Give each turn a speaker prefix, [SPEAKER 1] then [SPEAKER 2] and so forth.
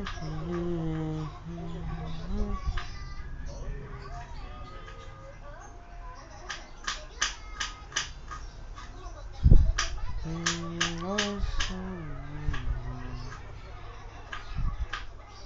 [SPEAKER 1] Mm-hmm.